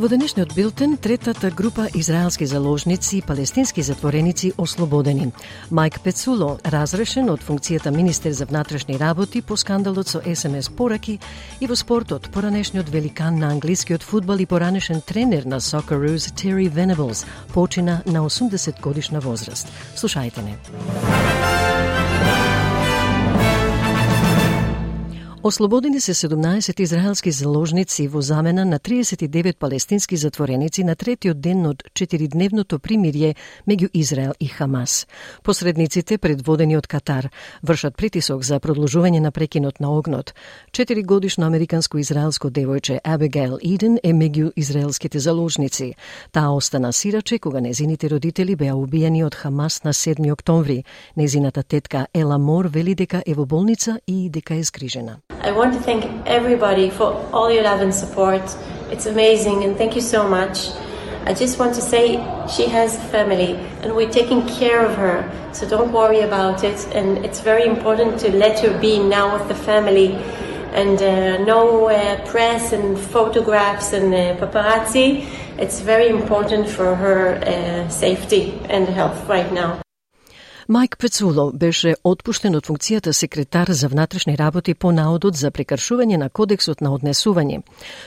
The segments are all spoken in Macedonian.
Во денешниот билтен, третата група израелски заложници и палестински затвореници ослободени. Майк Пецуло, разрешен од функцијата министер за внатрешни работи по скандалот со СМС пораки и во спортот, поранешниот великан на англискиот фудбал и поранешен тренер на Socceroos Терри Венеблс почина на 80 годишна возраст. Слушајте не. Ослободени се 17 израелски заложници во замена на 39 палестински затвореници на третиот ден од четиридневното примирје меѓу Израел и Хамас. Посредниците, предводени од Катар, вршат притисок за продолжување на прекинот на огнот. Четири годишно американско-израелско девојче Абигейл Иден е меѓу израелските заложници. Таа остана сираче кога незините родители беа убиени од Хамас на 7 октомври. Незината тетка Ела Мор вели дека е во болница и дека е скрижена. I want to thank everybody for all your love and support. It's amazing, and thank you so much. I just want to say she has a family, and we're taking care of her, so don't worry about it. And it's very important to let her be now with the family, and uh, no uh, press and photographs and uh, paparazzi. It's very important for her uh, safety and health right now. Майк Пецуло беше отпуштен од функцијата секретар за внатрешни работи по наодот за прекршување на кодексот на однесување.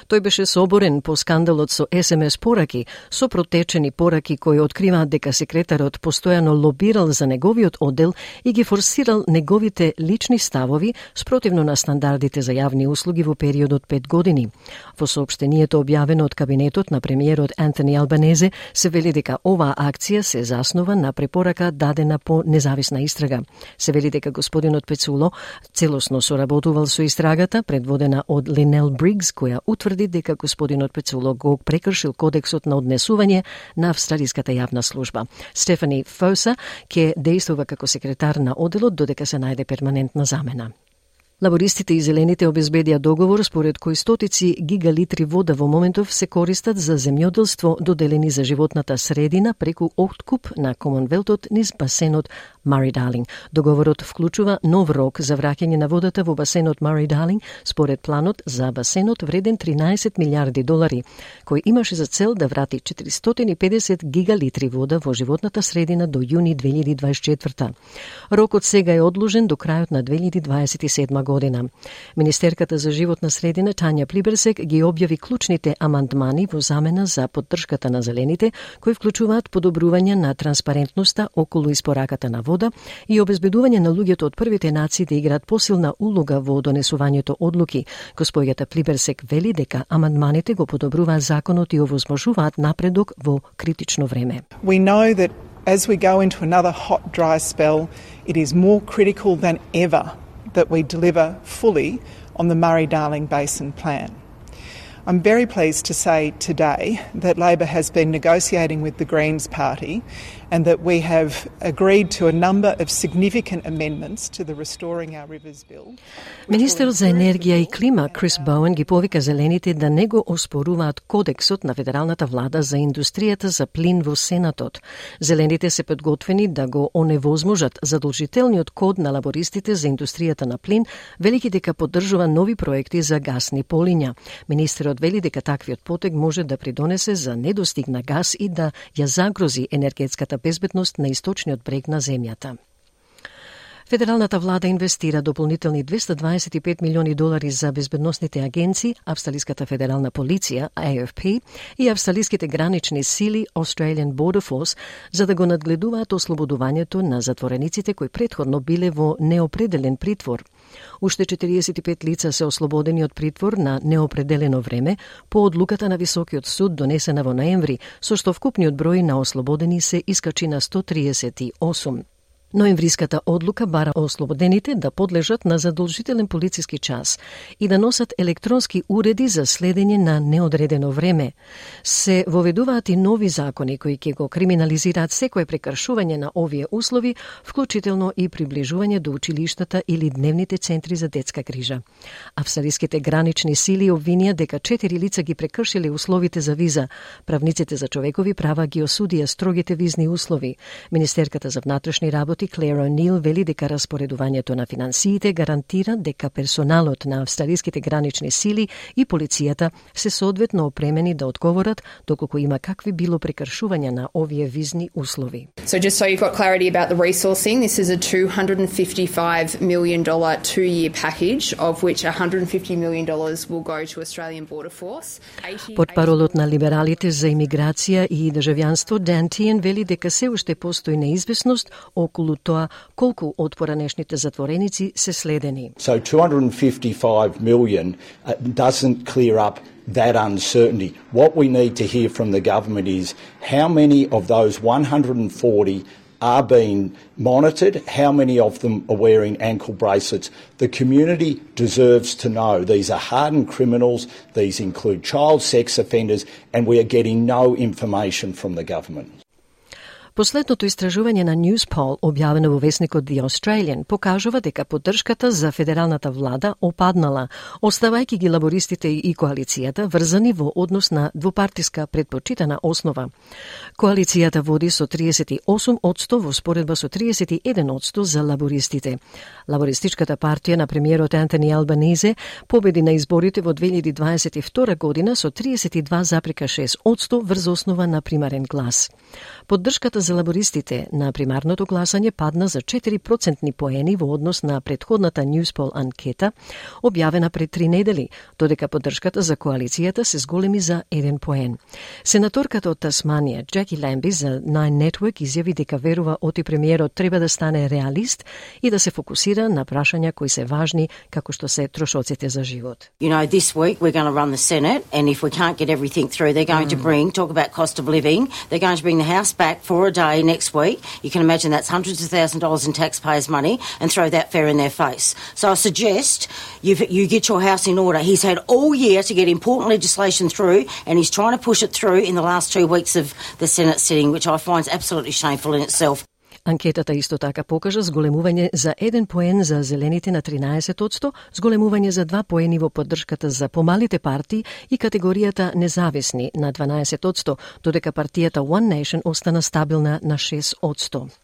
Тој беше соборен по скандалот со СМС пораки, со протечени пораки кои откриваат дека секретарот постојано лобирал за неговиот оддел и ги форсирал неговите лични ставови спротивно на стандардите за јавни услуги во период од 5 години. Во сообштението објавено од кабинетот на премиерот Антони Албанезе се вели дека оваа акција се заснова на препорака дадена по независна истрага. Се вели дека господинот Пецуло целосно соработувал со истрагата предводена од Линел Бригс, која утврди дека господинот Пецуло го прекршил кодексот на однесување на австралиската јавна служба. Стефани Фоса ќе действува како секретар на оделот додека се најде перманентна замена. Лабористите и зелените обезбедија договор според кој стотици гигалитри вода во моментов се користат за земјоделство доделени за животната средина преку откуп на Комонвелтот низ басенот Мари Далинг. Договорот вклучува нов рок за враќање на водата во басенот Мари Далинг според планот за басенот вреден 13 милиарди долари, кој имаше за цел да врати 450 гигалитри вода во животната средина до јуни 2024. Рокот сега е одложен до крајот на 2027 година. Министерката за животна средина Тања Плиберсек ги објави клучните амандмани во замена за поддршката на зелените, кои вклучуваат подобрување на транспарентноста околу испораката на вода вода и обезбедување на луѓето од првите нации да играат посилна улога во донесувањето одлуки. Госпојата Плиберсек вели дека амандманите го подобруваат законот и овозможуваат напредок во критично време. We know that as we go into another hot dry spell, it is more critical than ever that we deliver fully on the Murray-Darling Basin plan. I'm very pleased to say today that Labor has been negotiating with the Greens Party and that we have agreed to a number of significant amendments to the Restoring Our Rivers Bill. Министерот за енергија и клима Крис Боуен ги повика зелените да не го оспоруваат кодексот на федералната влада за индустријата за плин во Сенатот. Зелените се подготвени да го оневозможат задолжителниот код на лабористите за индустријата на плин, велики дека поддржува нови проекти за гасни полиња. Министерот вели дека таквиот потег може да придонесе за недостиг на газ и да ја загрози енергетската безбедност на источниот брег на земјата. Федералната влада инвестира дополнителни 225 милиони долари за безбедносните агенции, Австралиската федерална полиција, AFP, и австралиските гранични сили, Australian Border Force, за да го надгледуваат ослободувањето на затворениците кои предходно биле во неопределен притвор. Уште 45 лица се ослободени од притвор на неопределено време по одлуката на Високиот суд донесена во ноември, со што вкупниот број на ослободени се искачи на 138. Ноемвриската одлука бара ослободените да подлежат на задолжителен полициски час и да носат електронски уреди за следење на неодредено време. Се воведуваат и нови закони кои ќе го криминализираат секое прекршување на овие услови, вклучително и приближување до училиштата или дневните центри за детска грижа. Австралиските гранични сили обвинија дека четири лица ги прекршиле условите за виза. Правниците за човекови права ги осудија строгите визни услови. Министерката за внатрешни работи работи Клер О'Нил вели дека распоредувањето на финансиите гарантира дека персоналот на австралиските гранични сили и полицијата се соодветно опремени да одговорат доколку има какви било прекршувања на овие визни услови. So just so you've got clarity about the resourcing, this is a 255 million dollar two-year package of which 150 million dollars will go to Australian Border Force. Портпаролот на либералите за имиграција и државјанство Дан Тиен вели дека се уште постои неизвестност околу тоа колку од поранешните затвореници се следени. So 255 million uh, doesn't clear up that uncertainty. What we need to hear from the government is how many of those 140 are being monitored, how many of them are wearing ankle bracelets. The community deserves to know these are hardened criminals, these include child sex offenders, and we are getting no information from the government. Последното истражување на News Poll објавено во весникот The Australian, покажува дека поддршката за федералната влада опаднала, оставајќи ги лабористите и коалицијата врзани во однос на двупартиска предпочитана основа. Коалицијата води со 38 одсто во споредба со 31 одсто за лабористите. Лабористичката партија на премиерот Антони Албанизе победи на изборите во 2022 година со 32,6 одсто врз основа на примарен глас. Поддршката за лабористите на примарното гласање падна за 4 процентни поени во однос на предходната Newspol анкета, објавена пред три недели, додека поддршката за коалицијата се зголеми за 1 поен. Сенаторката од Тасманија, Джеки Ламби, за Nine Network изјави дека верува оти премиерот треба да стане реалист и да се фокусира на прашања кои се важни, како што се трошоците за живот. You know, this week we're going to run the Senate, and if we can't get everything through, they're going mm. to bring, talk about cost of living, they're going to bring the House back for a day next week. You can imagine that's hundreds of thousands of dollars in taxpayers' money and throw that fair in their face. So I suggest you you get your house in order. He's had all year to get important legislation through and he's trying to push it through in the last two weeks of the Senate sitting, which I find is absolutely shameful in itself. Анкетата исто така покажа зголемување за 1 поен за зелените на 13%, зголемување за 2 поени во поддршката за помалите партии и категоријата независни на 12%, додека партијата One Nation остана стабилна на 6%.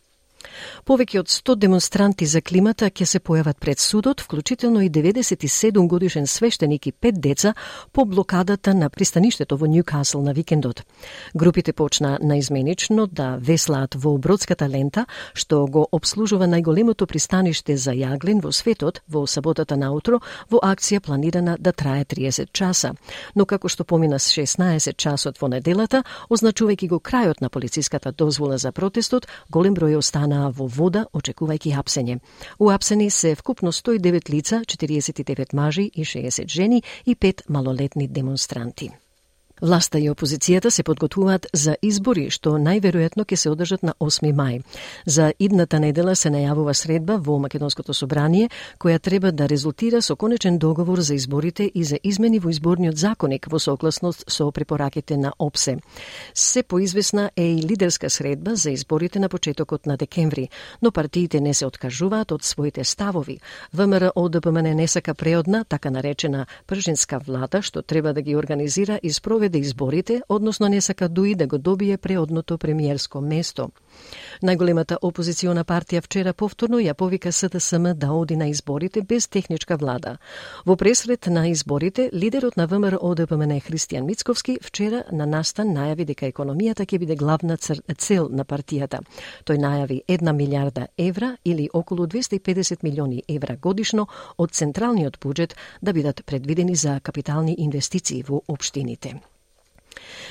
Повеќе од 100 демонстранти за климата ќе се појават пред судот, вклучително и 97 годишен свештеник и пет деца по блокадата на пристаништето во Ньюкасл на викендот. Групите почна наизменично да веслаат во бродската лента, што го обслужува најголемото пристаниште за јаглен во светот во саботата наутро во акција планирана да трае 30 часа. Но како што помина 16 часот во неделата, означувајќи го крајот на полициската дозвола за протестот, голем број останаа во вода, очекувајќи хапсење. Уапсени се вкупно 109 лица, 49 мажи и 60 жени и 5 малолетни демонстранти. Власта и опозицијата се подготвуваат за избори што најверојатно ќе се одржат на 8 мај. За идната недела се најавува средба во Македонското собрание која треба да резултира со конечен договор за изборите и за измени во изборниот законик во согласност со препораките на ОПСЕ. Се поизвесна е и лидерска средба за изборите на почетокот на декември, но партиите не се откажуваат од своите ставови. ВМРО ДПМН не сака преодна, така наречена пржинска влада, што треба да ги организира и спроведе проведе изборите, односно не сака дуи да го добие преодното премиерско место. Најголемата опозициона партија вчера повторно ја повика СДСМ да оди на изборите без техничка влада. Во пресред на изборите, лидерот на ВМРО ДПМН Христијан Мицковски вчера на настан најави дека економијата ќе биде главна цел на партијата. Тој најави една милиарда евра или околу 250 милиони евра годишно од централниот буџет да бидат предвидени за капитални инвестиции во општините.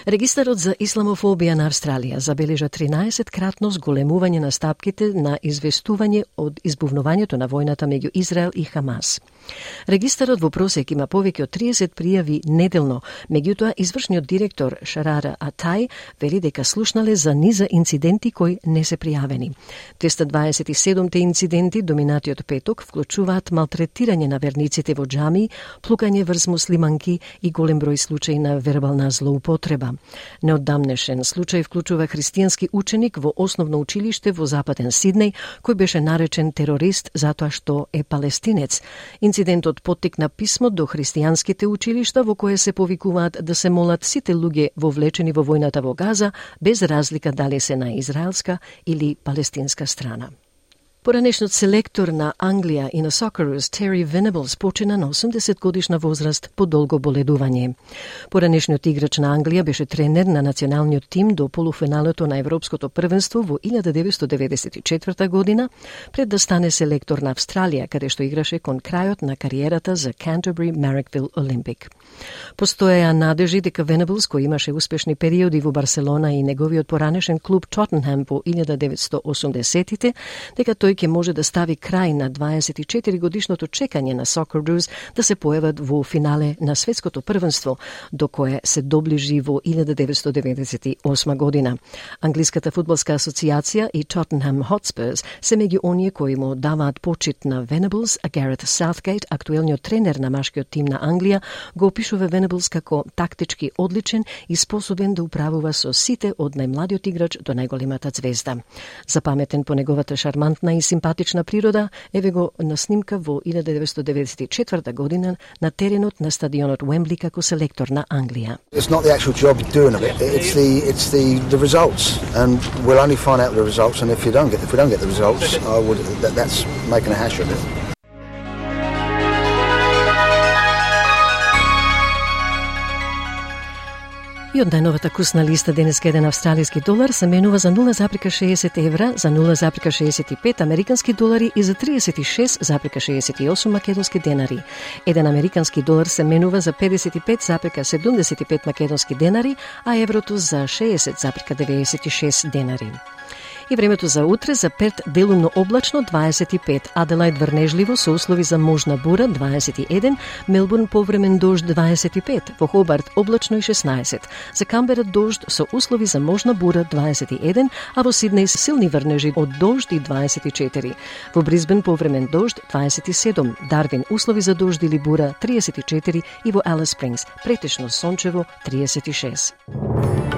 Регистарот за исламофобија на Австралија забележа 13-кратно зголемување на стапките на известување од избувнувањето на војната меѓу Израел и Хамас. Регистарот во просек има повеќе од 30 пријави неделно, меѓутоа извршниот директор Шарара Атај вели дека слушнале за низа инциденти кои не се пријавени. 227 инциденти доминатиот петок вклучуваат малтретирање на верниците во џами, плукање врз муслиманки и голем број случаи на вербална злоупотреба. Неодамнешен случај вклучува христијански ученик во основно училиште во Западен Сиднеј, кој беше наречен терорист затоа што е палестинец. Инцидентот поттикна писмо до христијанските училишта во кое се повикуваат да се молат сите луѓе вовлечени во војната во Газа, без разлика дали се на израелска или палестинска страна. Поранешниот селектор на Англија и на Сокерус Терри Венеблс, почина на 80 годишна возраст по долго боледување. Поранешниот играч на Англија беше тренер на националниот тим до полуфиналото на Европското првенство во 1994 година, пред да стане селектор на Австралија, каде што играше кон крајот на кариерата за Canterbury Marrickville Olympic. Постоеа надежи дека Венеблс, кој имаше успешни периоди во Барселона и неговиот поранешен клуб Тоттенхам во 1980-тите, дека тој ќе може да стави крај на 24 годишното чекање на Socceroos да се појават во финале на светското првенство, до кое се доближи во 1998 година. Англиската фудбалска асоциација и Tottenham Hotspurs се меѓу оние кои му даваат почит на Venables, а Гарет Саутгейт, актуелниот тренер на машкиот тим на Англија, го опишува Venables како тактички одличен и способен да управува со сите од најмладиот играч до најголемата звезда. Запаметен по неговата шармантна и симпатична природа, еве го на снимка во 1994 година на теренот на стадионот Уембли како селектор на Англија. It's not the actual job doing of it. It's the it's the the results, and we'll only find out the results. And if you don't get if we don't get the results, I would that, that's making a hash of it. И од најновата кусна листа денеска еден австралијски долар се менува за 0,60 евра, за 0,65 американски долари и за 36,68 македонски денари. Еден американски долар се менува за 55,75 македонски денари, а еврото за 60,96 денари. И времето за утре за Перт делумно облачно 25, Аделајд врнежливо со услови за можна бура 21, Мелбурн повремен дожд 25, во Хобарт облачно и 16, за Камбера дожд со услови за можна бура 21, а во Сиднеј силни врнежи од дожд и 24. Во Бризбен повремен дожд 27, Дарвин услови за дожд или бура 34 и во Алис Спрингс претешно сончево 36.